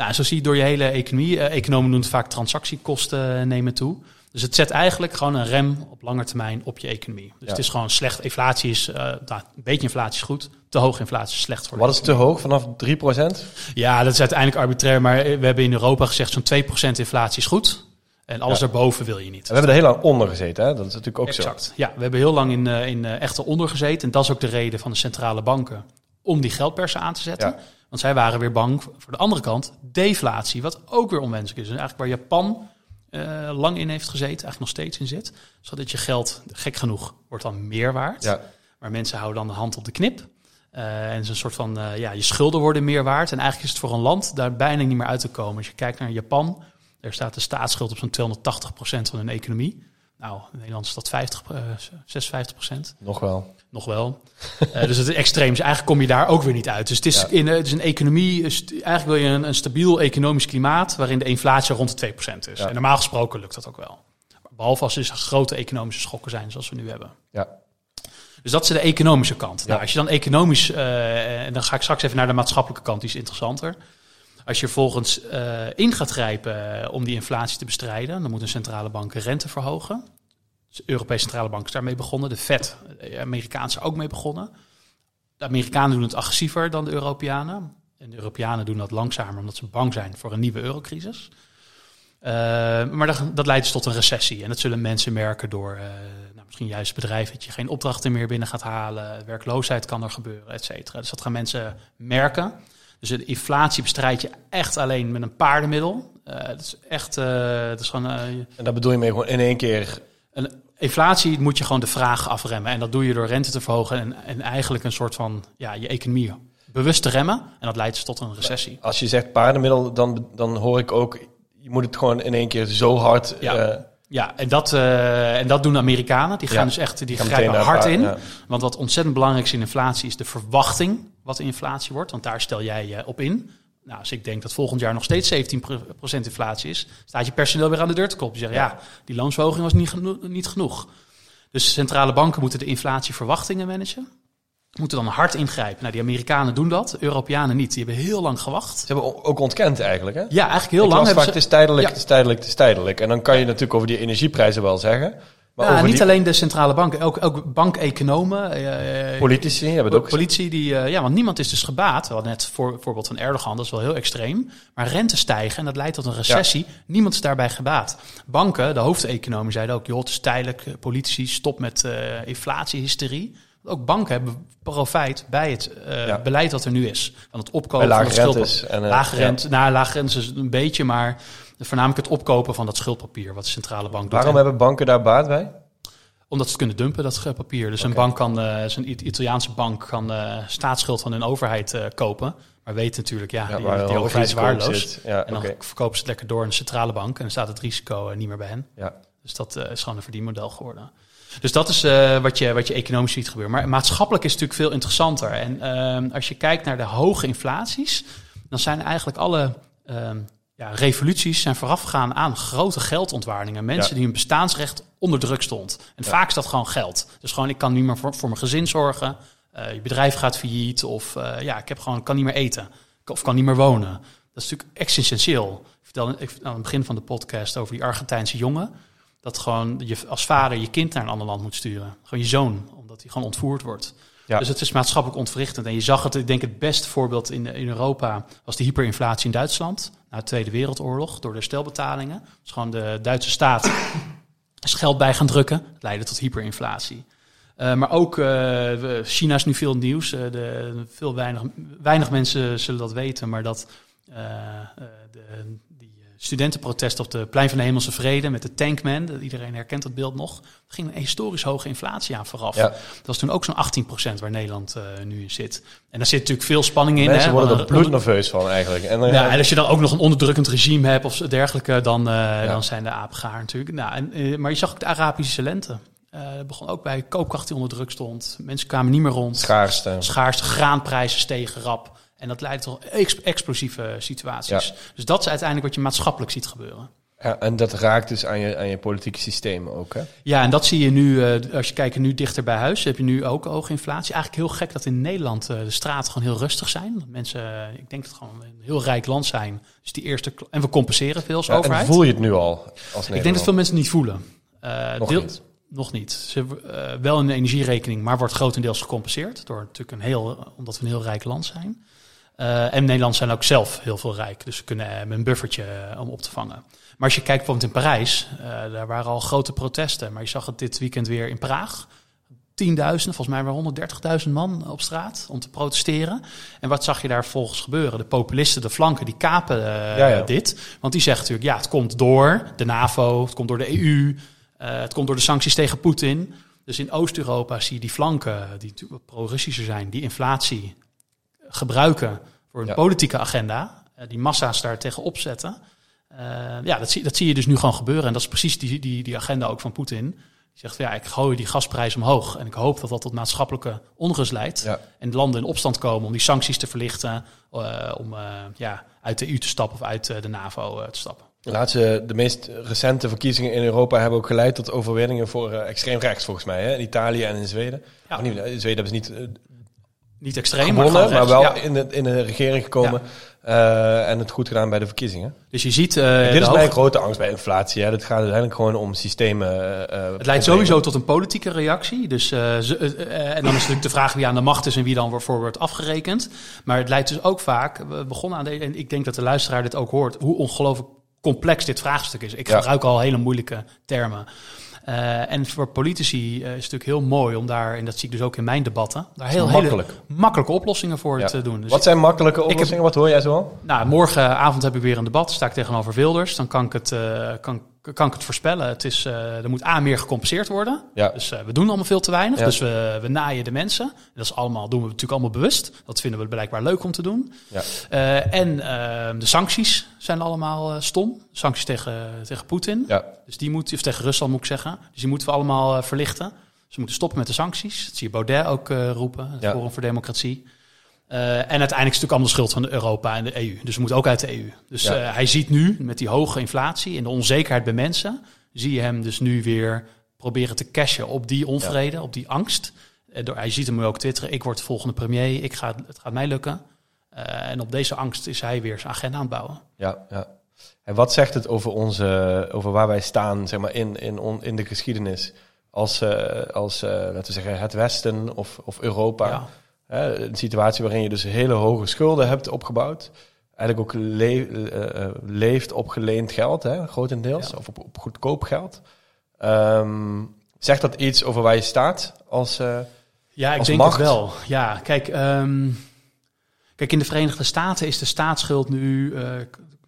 Nou, zo zie je door je hele economie... eh, economen doen het vaak transactiekosten eh, nemen toe... Dus het zet eigenlijk gewoon een rem op lange termijn op je economie. Dus Ja. het is gewoon slecht. Inflatie is, eh, nou, een beetje inflatie is goed. Te hoge inflatie is slecht voor de Wat is te hoog? Vanaf 3%? Ja, dat is uiteindelijk arbitrair. Maar we hebben in Europa gezegd zo'n 2% inflatie is goed. En alles Ja. daarboven wil je niet. We hebben er heel lang onder gezeten, hè? Dat is natuurlijk ook Exact. Ja, we hebben heel lang in, in echte onder gezeten. En dat is ook de reden van de centrale banken om die geldpersen aan te zetten. Ja. Want zij waren weer bang voor de andere kant, deflatie. Wat ook weer onwenselijk is. En eigenlijk waar Japan eh, lang in heeft gezeten, eigenlijk nog steeds in zit. Zodat je geld, gek genoeg, wordt dan meer waard. Ja. Maar mensen houden dan de hand op de knip. Eh, en het is een soort van, eh, ja, je schulden worden meer waard. En eigenlijk is het voor een land daar bijna niet meer uit te komen. Als je kijkt naar Japan, daar staat de staatsschuld op zo'n 280% van hun economie. Nou, in Nederland is dat 50, eh, 56%. Nog wel. Nog wel. Eh, dus het is extreem. Dus eigenlijk kom je daar ook weer niet uit. Dus het is, Ja. in, eh, het is een economie. is- Eigenlijk wil je een, een stabiel economisch klimaat. waarin de inflatie rond de 2% is. Ja. En normaal gesproken lukt dat ook wel. Behalve als er dus grote economische schokken zijn, zoals we nu hebben. Ja. Dus dat is de economische kant. Ja. Nou, als je dan economisch, en dan ga ik straks even naar de maatschappelijke kant, die is interessanter. Als je vervolgens eh, in gaat grijpen eh, om die inflatie te bestrijden, dan moet een centrale bank rente verhogen. Dus de Europese centrale bank is daarmee begonnen. De Fed, de Amerikaanse, ook mee begonnen. De Amerikanen doen het agressiever dan de Europeanen. En de Europeanen doen dat langzamer omdat ze bang zijn voor een nieuwe eurocrisis. Eh, maar dat, dat leidt dus tot een recessie. En dat zullen mensen merken door eh, nou, misschien juist bedrijven dat je geen opdrachten meer binnen gaat halen. Werkloosheid kan er gebeuren, et cetera. Dus dat gaan mensen merken. Dus de inflatie bestrijd je echt alleen met een paardenmiddel. Eh dat is echt, eh, dat is gewoon, eh, En daar bedoel je mee gewoon in één keer... een inflatie moet je gewoon de vraag afremmen. En dat doe je door rente te verhogen en, en eigenlijk een soort van ja, je economie bewust te remmen. En dat leidt dus tot een recessie. Als je zegt paardenmiddel, dan, dan hoor ik ook... Je moet het gewoon in één keer zo hard... Ja. Ja, en dat, en dat doen de Amerikanen. Die gaan Ja. dus echt die grijpen hard in. ja. Want wat ontzettend belangrijk is in inflatie is de verwachting wat de inflatie wordt. Want daar stel jij je op in. Nou, als ik denk dat volgend jaar nog steeds 17% inflatie is, staat je personeel weer aan de deur te kloppen. Je zegt, ja, die loonsverhoging was niet, geno- niet genoeg. Dus centrale banken moeten de inflatieverwachtingen managen. Moeten dan hard ingrijpen. Nou, die Amerikanen doen dat, Europeanen niet. Die hebben heel lang gewacht. Ze hebben ook ontkend eigenlijk, hè? Ja, eigenlijk heel Ik lang vaak, ze... het is tijdelijk, Ja. het is tijdelijk, het is tijdelijk. En dan kan je natuurlijk over die energieprijzen wel zeggen. Maar Ja, over niet die alleen de centrale banken, ook, ook bankeconomen. eh, politici hebben het ook. Politie, die, eh, ja, want niemand is dus gebaat. We hadden net voor, voorbeeld van Erdogan, dat is wel heel extreem. Maar rente stijgen en dat leidt tot een recessie. Niemand is daarbij gebaat. Banken, de hoofdeconomen zeiden ook, joh, het is tijdelijk. eh, Politici, stop met eh inflatiehysterie. Ook banken hebben profijt bij het eh, Ja. beleid dat er nu is. Van het opkopen van lage het schuldpapier. rentes. En, eh, Lage rente, nou, lage rente is een beetje, maar voornamelijk het opkopen van dat schuldpapier, wat de centrale bank doet. Waarom En- hebben banken daar baat bij? omdat ze het kunnen dumpen, dat eh, papier. Dus een bank kan, eh zo'n It- Italiaanse bank kan eh, staatsschuld van hun overheid eh, kopen. Maar weet natuurlijk, ja, Ja, die, een die overheid is waardeloos. Ja, En dan oké. verkopen ze het lekker door de centrale bank. En dan staat het risico eh, niet meer bij hen. Ja. Dus dat eh, is gewoon een verdienmodel geworden. Dus dat is eh, wat, je, wat je economisch ziet gebeuren. Maar maatschappelijk is het natuurlijk veel interessanter. En ehm, als je kijkt naar de hoge inflaties, dan zijn eigenlijk alle ehm, ja, revoluties zijn voorafgegaan aan grote geldontwaardingen. Mensen Ja. die hun bestaansrecht onder druk stond. En Ja. vaak is dat gewoon geld. Dus gewoon, ik kan niet meer voor, voor mijn gezin zorgen. Eh, je bedrijf gaat failliet. Of eh, ja, ik heb gewoon, kan niet meer eten. Of kan niet meer wonen. Dat is natuurlijk existentieel. Ik vertelde ik, aan het begin van de podcast over die Argentijnse jongen. Dat gewoon je als vader je kind naar een ander land moet sturen. Gewoon je zoon, omdat hij gewoon ontvoerd wordt. Ja. Dus het is maatschappelijk ontwrichtend. En je zag het, ik denk het beste voorbeeld in, in Europa was de hyperinflatie in Duitsland. Na de Tweede Wereldoorlog, door de herstelbetalingen. Gewoon de Duitse staat is geld bij gaan drukken. Leidde tot hyperinflatie. Eh, maar ook eh, China is nu veel nieuws. Eh, de, veel weinig, weinig mensen zullen dat weten, maar dat de, studentenprotest op de Plein van de Hemelse Vrede met de Tankman. Dat- Iedereen herkent dat beeld nog. Er ging een historisch hoge inflatie aan vooraf. Ja. Dat was toen ook zo'n 18% waar Nederland eh, nu in zit. En daar zit natuurlijk veel spanning in. Mensen worden er bloednerveus van eigenlijk. En, eh, ja, en als je dan ook nog een onderdrukkend regime hebt of dergelijke, dan, eh, Ja. dan zijn de apen gaar natuurlijk. Nou, en, maar je zag ook de Arabische lente. Dat begon ook bij koopkracht die onder druk stond. Mensen kwamen niet meer rond. schaarste. Schaarste graanprijzen stegen rap. En dat leidt tot ex- explosieve situaties. Dus dat is uiteindelijk wat je maatschappelijk ziet gebeuren. Ja, en dat raakt dus aan je, aan je politieke systeem ook, hè? Ja, en dat zie je nu, eh, als je kijkt nu dichter bij huis, heb je nu ook hoge inflatie. Eigenlijk heel gek dat in Nederland eh, de straten gewoon heel rustig zijn. Dat mensen, eh, ik denk dat het gewoon een heel rijk land zijn. Dus die eerste, en we compenseren veel als Ja, en overheid. voel je het nu al als Ik denk dat veel mensen het niet voelen. Nog deel- niet. Nog niet. Ze hebben wel een energierekening, maar wordt grotendeels gecompenseerd. Door natuurlijk een heel, omdat we een heel rijk land zijn. Eh, en Nederland zijn ook zelf heel veel rijk. Dus ze kunnen eh, met een buffertje eh, om op te vangen. Maar als je kijkt bijvoorbeeld in Parijs, eh, daar waren al grote protesten. Maar je zag het dit weekend weer in Praag. Tienduizenden, volgens mij maar 130.000 man op straat om te protesteren. En wat zag je daar volgens gebeuren? De populisten, de flanken, die kapen eh, Ja, ja. dit. Want die zeggen natuurlijk, ja, het komt door de NAVO, het komt door de EU, eh, het komt door de sancties tegen Poetin. Dus in Oost-Europa zie je die flanken, die pro-Russischer zijn, die inflatie gebruiken voor een Ja. politieke agenda. eh, die massa's daar tegen opzetten. Eh, ja, dat zie, dat zie je dus nu gewoon gebeuren. En dat is precies die, die, die agenda ook van Poetin. Die zegt, van, ja, ik gooi die gasprijs omhoog. En ik hoop dat dat tot maatschappelijke onrust leidt. Ja. En landen in opstand komen om die sancties te verlichten. eh, om ja, uit de EU te stappen of uit de NAVO te stappen. De laatste, de meest recente verkiezingen in Europa hebben ook geleid tot overwinningen voor extreem rechts, volgens mij. Hè? In Italië en in Zweden. Ja. Oh, niet, in Zweden hebben ze niet Niet extreem, gewonnen, maar, wel. Ja. in, de, in de regering gekomen. eh, en het goed gedaan bij de verkiezingen. Dus je ziet... eh, Dit de is hoog- mijn grote angst bij inflatie. Hè. Het gaat uiteindelijk gewoon om systemen. eh, Het leidt sowieso tot een politieke reactie. Dus, en dan is natuurlijk de vraag wie aan de macht is en wie dan voor wordt afgerekend. Maar het leidt dus ook vaak, we begonnen aan deze, en ik denk dat de luisteraar dit ook hoort, hoe ongelooflijk complex dit vraagstuk is. Ik Ja. gebruik al hele moeilijke termen. Eh, en voor politici eh, is het natuurlijk heel mooi om daar, en dat zie ik dus ook in mijn debatten, daar heel makkelijk. hele makkelijke oplossingen voor Ja. te doen. Dus Wat zijn makkelijke oplossingen? Wat hoor jij zo nou, morgenavond heb ik weer een debat. Sta ik tegenover Wilders. Dan kan ik het, eh, kan, kan ik het voorspellen. Het is, er moet A, meer gecompenseerd worden. Ja. Dus we doen allemaal veel te weinig. Ja. Dus we, we naaien de mensen. Dat is allemaal, doen we natuurlijk allemaal bewust. Dat vinden we blijkbaar leuk om te doen. Ja. En eh, de sancties zijn allemaal eh, stom. Sancties tegen, tegen Poetin. Ja. Dus die moet, of tegen Rusland moet ik zeggen. Dus die moeten we allemaal eh, verlichten. Ze moeten stoppen met de sancties. Dat zie je Baudet ook eh, roepen. Het Ja. Forum voor Democratie. En uiteindelijk is het natuurlijk allemaal de schuld van Europa en de EU. Dus we moeten ook uit de EU. Dus Ja. hij ziet nu met die hoge inflatie en de onzekerheid bij mensen, zie je hem dus nu weer proberen te cashen op die onvrede, op die angst. Door, hij ziet hem nu ook twitteren, ik word de volgende premier, ik ga, het gaat mij lukken. Eh, en op deze angst is hij weer zijn agenda aan het bouwen. Ja, ja. En wat zegt het over, onze, over waar wij staan zeg maar, in, in, on- in de geschiedenis? Als, eh, als eh, laten we zeggen, het Westen of, of Europa. Ja. Een situatie waarin je dus hele hoge schulden hebt opgebouwd. Eigenlijk ook le- leeft op geleend geld, hè, grotendeels. Ja. Of op, op goedkoop geld. Ehm, zegt dat iets over waar je staat als... eh, Ja, ik Als denk macht? het wel. Ja, kijk, ehm, kijk, in de Verenigde Staten is de staatsschuld nu, eh,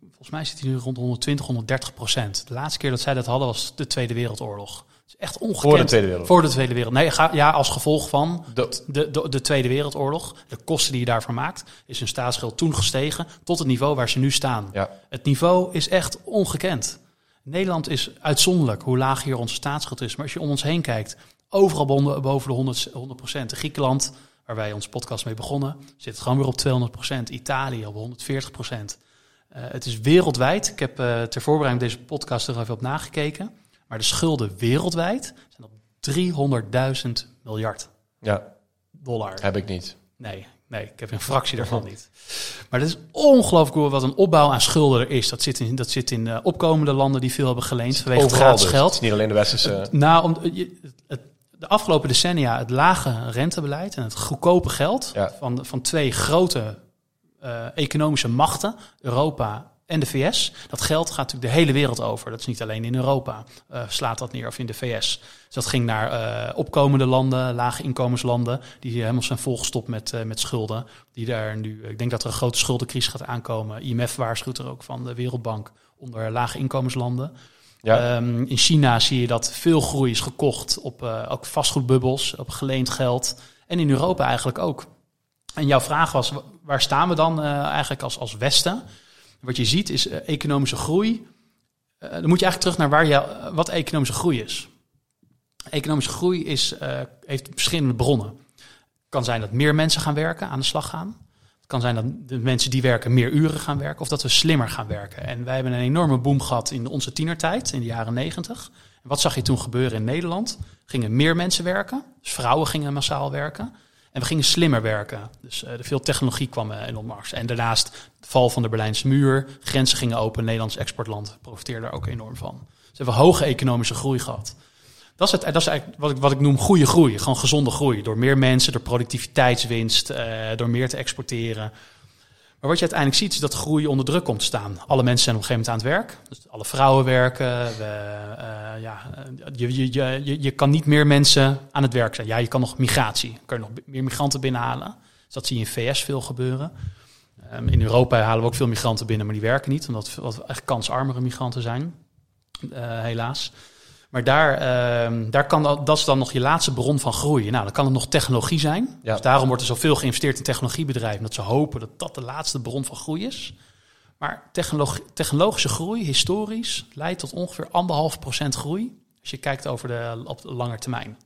volgens mij zit hij nu rond 120, 130 procent. De laatste keer dat zij dat hadden was de Tweede Wereldoorlog. Het is echt ongekend. voor de Tweede Wereldoorlog. Voor de Tweede Wereld. Nee, ga, ja, als gevolg van De- de, de, de Tweede Wereldoorlog, de kosten die je daarvoor maakt, is hun staatsschuld toen gestegen tot het niveau waar ze nu staan. Ja. Het niveau is echt ongekend. Nederland is uitzonderlijk hoe laag hier onze staatsschuld is. Maar als je om ons heen kijkt, overal boven de 100, 100%. De Griekenland, waar wij onze podcast mee begonnen, zit gewoon weer op 200%. Italië op 140%. Eh, het is wereldwijd. Ik heb eh, ter voorbereiding deze podcast er even op nagekeken. Maar de schulden wereldwijd zijn op 300.000 miljard ja, dollar. heb ik niet. Nee, nee, ik heb een fractie daarvan niet. Maar dat is ongelooflijk hoe wat een opbouw aan schulden er is. Dat zit in, dat zit in eh, opkomende landen die veel hebben geleend vanwege het gratis dus. geld. Het is niet alleen de westerse... Nou, om, je, het, de afgelopen decennia het lage rentebeleid en het goedkope geld Ja. van, van twee grote eh, economische machten, Europa en de VS. Dat geld gaat natuurlijk de hele wereld over. Dat is niet alleen in Europa, eh, slaat dat neer, of in de VS. Dus dat ging naar eh, opkomende landen, lage inkomenslanden, die helemaal zijn volgestopt met, met schulden. Die daar nu, ik denk dat er een grote schuldencrisis gaat aankomen. IMF waarschuwt er ook van, de Wereldbank, onder lage inkomenslanden. Ehm, in China zie je dat veel groei is gekocht op uh, ook vastgoedbubbels, op geleend geld. En in Europa eigenlijk ook. En jouw vraag was, waar staan we dan uh, eigenlijk als, als Westen? Wat je ziet is uh, economische groei. dan moet je eigenlijk terug naar waar je, wat economische groei is. Economische groei is, heeft verschillende bronnen. Het kan zijn dat meer mensen gaan werken, aan de slag gaan. Kan zijn dat de mensen die werken meer uren gaan werken of dat we slimmer gaan werken. En wij hebben een enorme boom gehad in onze tienertijd, in de jaren negentig. En wat zag je toen gebeuren in Nederland? Gingen meer mensen werken, dus vrouwen gingen massaal werken. En we gingen slimmer werken. Dus uh, veel technologie kwam uh, in opmars. En daarnaast de val van de Berlijnse muur, grenzen gingen open, Nederlands exportland profiteerde daar ook enorm van. Dus we hebben hoge economische groei gehad. Dat is, dat is eigenlijk wat ik, wat ik noem goede groei. Gewoon gezonde groei. Door meer mensen, door productiviteitswinst, uh, door meer te exporteren. Maar wat je uiteindelijk ziet, is dat groei onder druk komt te staan. Alle mensen zijn op een gegeven moment aan het werk. Dus alle vrouwen werken. We, uh, ja, je, je, je, je kan niet meer mensen aan het werk zijn. Ja, je kan nog migratie. Kan je nog meer migranten binnenhalen. Dus dat zie je in VS veel gebeuren. Um, in Europa halen we ook veel migranten binnen, maar die werken niet. Omdat we echt kansarmere migranten zijn. Uh, helaas. Maar daar, uh, daar kan dat, dat is dan nog je laatste bron van groei. Nou, dan kan het nog technologie zijn. Ja. Dus daarom wordt er zoveel geïnvesteerd in technologiebedrijven. Dat ze hopen dat dat de laatste bron van groei is. Maar technologische groei, historisch, leidt tot ongeveer anderhalf procent groei. Als je kijkt over de, op de lange termijn.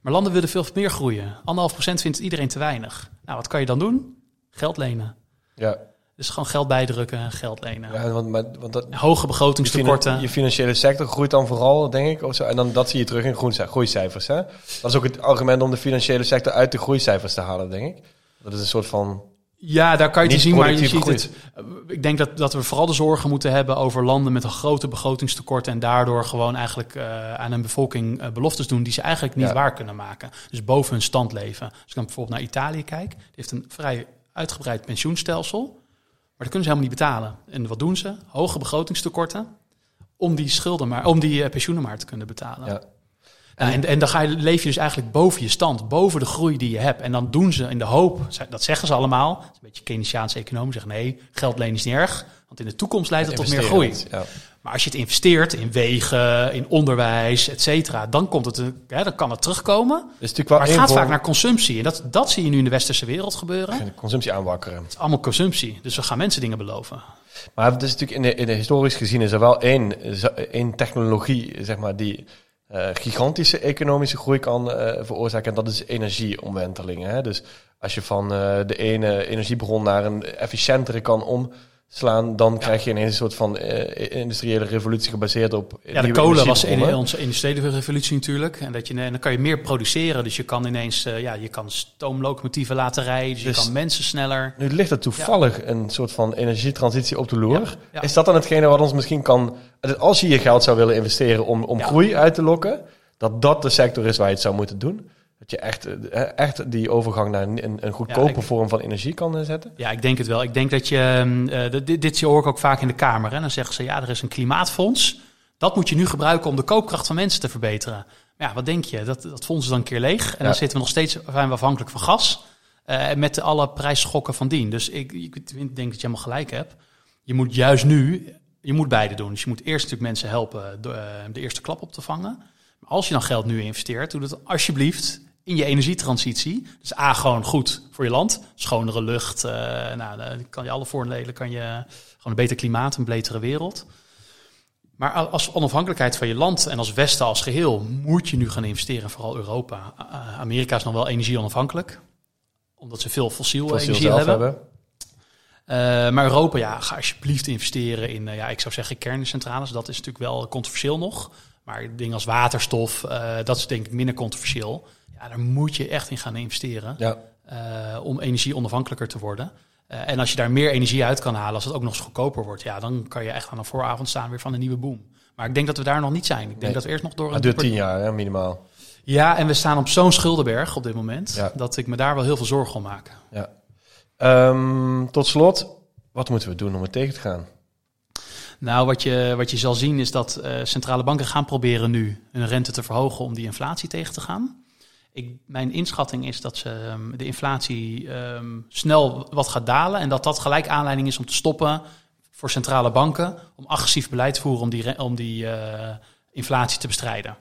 Maar landen willen veel meer groeien. Anderhalf procent vindt iedereen te weinig. Nou, wat kan je dan doen? Geld lenen. Ja. Dus gewoon geld bijdrukken, geld lenen. Ja, want, maar, want dat, Hoge begrotingstekorten. Je financiële sector groeit dan vooral, denk ik. Of zo. En dan, dat zie je terug in groeicijfers. Hè? Dat is ook het argument om de financiële sector uit de groeicijfers te halen, denk ik. Dat is een soort van... Ja, daar kan je het Niet zien, maar je ziet het. Ik denk dat, dat we vooral de zorgen moeten hebben over landen met een grote begrotingstekort en daardoor gewoon eigenlijk uh, aan een bevolking uh, beloftes doen die ze eigenlijk niet Ja. waar kunnen maken. Dus boven hun stand leven. Als ik dan bijvoorbeeld naar Italië kijk, die heeft een vrij uitgebreid pensioenstelsel. Maar dat kunnen ze helemaal niet betalen. En wat doen ze? Hoge begrotingstekorten om die schulden maar, om die eh, pensioenen maar te kunnen betalen. Ja. En, en dan ga je, leef je dus eigenlijk boven je stand, boven de groei die je hebt. En dan doen ze in de hoop, dat zeggen ze allemaal, een beetje Keynesiaanse economen zeggen nee, geld lenen is niet erg, want in de toekomst leidt het tot meer groei. Ja. Maar als je het investeert in wegen, in onderwijs, et cetera, dan, komt het, hè, dan kan het terugkomen. Natuurlijk wel Maar het gaat vorm- vaak naar consumptie. En dat, dat zie je nu in de westerse wereld gebeuren. Het de consumptie aanwakkeren. is allemaal consumptie. Dus we gaan mensen dingen beloven. Maar het is natuurlijk in de, in de historisch gezien is er wel één, één technologie, zeg maar, die eh, gigantische economische groei kan eh, veroorzaken. En dat is energieomwentelingen. Hè? Dus als je van eh, de ene energiebron naar een efficiëntere kan omslaan, dan krijg je ineens een soort van eh, industriële revolutie gebaseerd op. Ja, de kolen was in onze industriële revolutie natuurlijk. En, dat je, en dan kan je meer produceren. Dus je kan ineens eh, ja, je kan stoomlocomotieven laten rijden. Dus je Dus- kan mensen sneller. Nu ligt er toevallig een soort van energietransitie op de loer. Ja. Is dat dan hetgene wat ons misschien kan... Als je je geld zou willen investeren om, om groei uit te lokken... dat dat de sector is waar je het zou moeten doen? Dat je echt, eh, echt die overgang naar een, een, goedkope Ja, vorm van energie kan eh, zetten? Ja, ik denk het wel. Ik denk dat je. eh, dit- dit, hoor ik ook vaak in de Kamer. Hè. Dan zeggen ze: ja, er is een klimaatfonds. Dat moet je nu gebruiken om de koopkracht van mensen te verbeteren. Maar ja, wat denk je? Dat, dat fonds is dan een keer leeg. En Ja. dan zitten we nog steeds zijn we afhankelijk van gas. eh, met alle prijsschokken van dien. Dus ik, ik denk dat je helemaal gelijk hebt. Je moet juist nu. Je moet beide doen. Dus je moet eerst natuurlijk mensen helpen de, de eerste klap op te vangen. Maar als je dan geld nu investeert, doe dat alsjeblieft in je energietransitie. Dus A, gewoon goed voor je land. Schonere lucht. eh, nou, dan kan je alle voordelen. Kan je gewoon een beter klimaat, een betere wereld. Maar als onafhankelijkheid van je land en als Westen als geheel moet je nu gaan investeren, vooral Europa. Amerika is nog wel energie onafhankelijk, omdat ze veel fossiel, Fossiel energie hebben. hebben. Eh, maar Europa, ja, ga alsjeblieft investeren in, eh, ja, ik zou zeggen kerncentrales. Dat is natuurlijk wel controversieel nog. Maar dingen als waterstof, eh, dat is denk ik minder controversieel. Ja, daar moet je echt in gaan investeren Ja. eh, om energie onafhankelijker te worden. Eh, en als je daar meer energie uit kan halen, als het ook nog eens goedkoper wordt, ja, dan kan je echt aan de vooravond staan weer van een nieuwe boom. Maar ik denk dat we daar nog niet zijn. Ik denk Nee. dat we eerst nog door een Het duurt dieper- tien jaar, hè, minimaal. Ja, en we staan op zo'n schuldenberg op dit moment, Ja. dat ik me daar wel heel veel zorgen om maak. Ja. Ehm, tot slot, wat moeten we doen om het tegen te gaan? Nou, wat je, wat je zal zien is dat eh, centrale banken gaan proberen nu hun rente te verhogen om die inflatie tegen te gaan. Ik, mijn inschatting is dat ze, ehm, de inflatie ehm, snel wat gaat dalen en dat dat gelijk aanleiding is om te stoppen voor centrale banken om agressief beleid te voeren om die, om die eh, inflatie te bestrijden.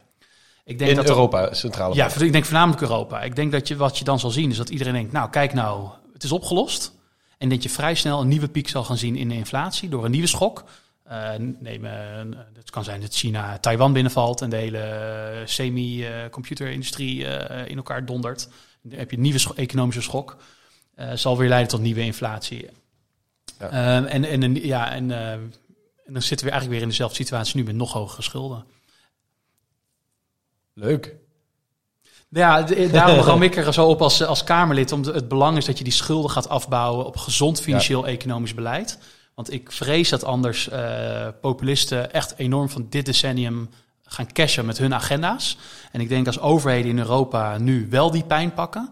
Ik denk In dat Europa, centrale ja, bank. ik denk voornamelijk Europa. Ik denk dat je, wat je dan zal zien is dat iedereen denkt, nou kijk nou, het is opgelost. En dat je vrij snel een nieuwe piek zal gaan zien in de inflatie door een nieuwe schok. Eh neem, eh, het kan zijn dat China Taiwan binnenvalt en de hele eh, semi-computerindustrie in elkaar dondert. Dan heb je een nieuwe scho- economische schok. Zal weer leiden tot nieuwe inflatie. Ja. Ehm, en, en, ja, en, en dan zitten we eigenlijk weer in dezelfde situatie nu met nog hogere schulden. Leuk. Ja, daarom ram ik er zo op als, als Kamerlid. Om de- het belang is dat je die schulden gaat afbouwen op gezond financieel-economisch beleid. Want ik vrees dat anders eh, populisten echt enorm van dit decennium gaan cashen met hun agenda's. En ik denk als overheden in Europa nu wel die pijn pakken.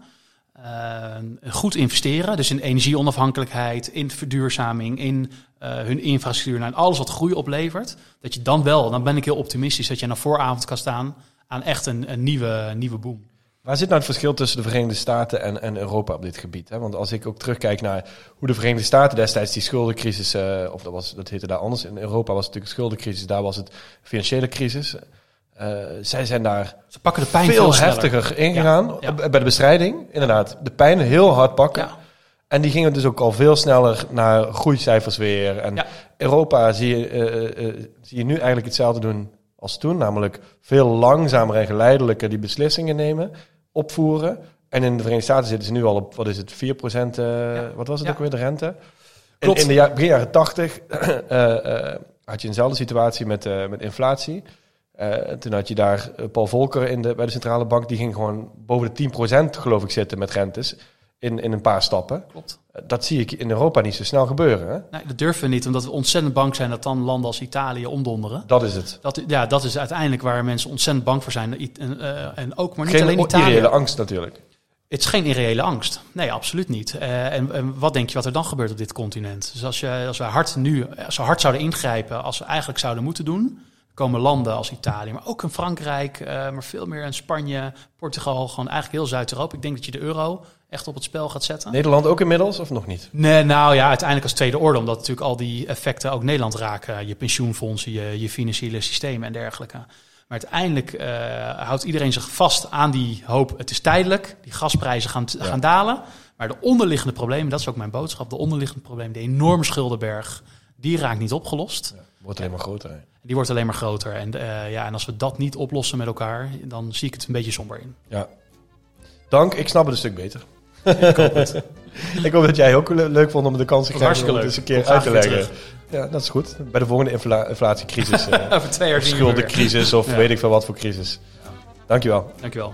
eh, goed investeren, dus in energieonafhankelijkheid, in verduurzaming, in eh, hun infrastructuur en alles wat groei oplevert. Dat je dan wel, dan ben ik heel optimistisch, dat je aan vooravond kan staan aan echt een, een nieuwe, nieuwe boom. Waar zit nou het verschil tussen de Verenigde Staten en, en Europa op dit gebied? Hè? Want als ik ook terugkijk naar hoe de Verenigde Staten destijds die schuldencrisis, eh, of dat, was, dat heette daar anders, in Europa was het natuurlijk schuldencrisis, daar was het financiële crisis. Eh, zij zijn daar Ze pakken de pijn veel, heftiger ingegaan Ja, ja. bij de bestrijding. Inderdaad, de pijn heel hard pakken. Ja. En die gingen dus ook al veel sneller naar groeicijfers weer. En. Europa zie je, eh, zie je nu eigenlijk hetzelfde doen als toen. Namelijk veel langzamer en geleidelijker die beslissingen nemen, opvoeren. En in de Verenigde Staten zitten ze nu al op, wat is het, 4%, eh wat was het Ja. ook weer, de rente? In, Klopt. in de ja- begin jaren 80 eh, eh, had je eenzelfde situatie met, met inflatie. Toen had je daar Paul Volcker in de, bij de centrale bank. Die ging gewoon boven de 10% geloof ik zitten met rentes. In, in een paar stappen. Klopt. Dat zie ik in Europa niet zo snel gebeuren. Hè? Nee, dat durven we niet, omdat we ontzettend bang zijn dat dan landen als Italië omdonderen. Dat is het. Dat, ja, dat is uiteindelijk waar mensen ontzettend bang voor zijn. En, eh, en ook, maar niet Geen alleen Italië. irreële angst natuurlijk. Het is geen irreële angst. Nee, absoluut niet. Eh, en, en wat denk je wat er dan gebeurt op dit continent? Dus als, je, als we hard nu als we hard zouden ingrijpen, als we eigenlijk zouden moeten doen, komen landen als Italië, maar ook in Frankrijk, eh, maar veel meer in Spanje, Portugal, gewoon eigenlijk heel Zuid-Europa. Ik denk dat je de euro echt op het spel gaat zetten. Nederland ook inmiddels of nog niet? Nee, nou ja, uiteindelijk als tweede orde, omdat natuurlijk al die effecten ook Nederland raken. Je pensioenfondsen, je, je financiële systemen en dergelijke. Maar uiteindelijk eh, houdt iedereen zich vast aan die hoop, het is tijdelijk, die gasprijzen gaan, Ja. gaan dalen. Maar de onderliggende problemen, dat is ook mijn boodschap, de onderliggende problemen, de enorme schuldenberg, die raakt niet opgelost. Wordt alleen maar groter. hè? Die wordt alleen maar groter. En, eh, ja, en als we dat niet oplossen met elkaar, dan zie ik het een beetje somber in. Ja. Dank, ik snap het een stuk beter. ik hoop het. ik hoop dat jij ook le- leuk vond om de kans te krijgen om het eens een keer uit te leggen. Ja, dat is goed. Bij de volgende infla- inflatiecrisis. eh, Over twee jaar schuldencrisis of Ja. weet ik veel wat voor crisis. Dankjewel. Dankjewel.